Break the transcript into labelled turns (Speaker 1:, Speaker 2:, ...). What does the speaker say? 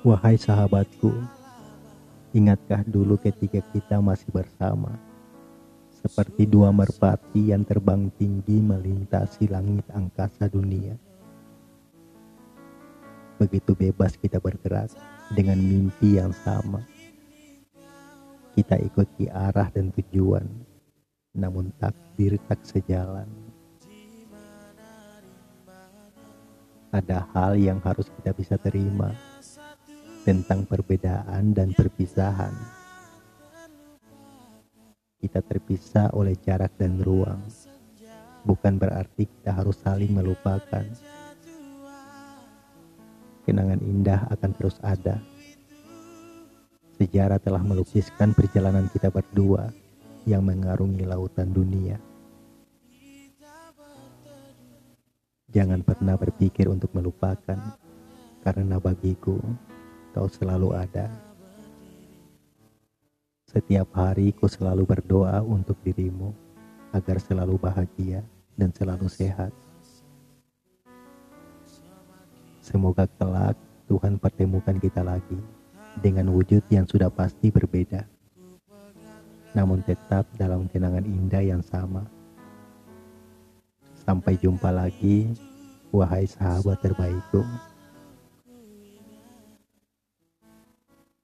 Speaker 1: Wahai sahabatku, ingatkah dulu ketika kita masih bersama? Seperti dua merpati yang terbang tinggi melintasi langit angkasa dunia. Begitu bebas kita bergerak dengan mimpi yang sama. Kita ikuti arah dan tujuan, namun takdir tak sejalan. Ada hal yang harus kita bisa terima tentang perbedaan dan perpisahan. Kita terpisah oleh jarak dan ruang, bukan berarti kita harus saling melupakan. Kenangan indah akan terus ada. Sejarah telah melukiskan perjalanan kita berdua yang mengarungi lautan dunia. Jangan pernah berpikir untuk melupakan, karena bagiku kau selalu ada. Setiap hari ku selalu berdoa untuk dirimu agar selalu bahagia dan selalu sehat. Semoga kelak Tuhan pertemukan kita lagi dengan wujud yang sudah pasti berbeda, namun tetap dalam kenangan indah yang sama. Sampai jumpa lagi, wahai sahabat terbaikku.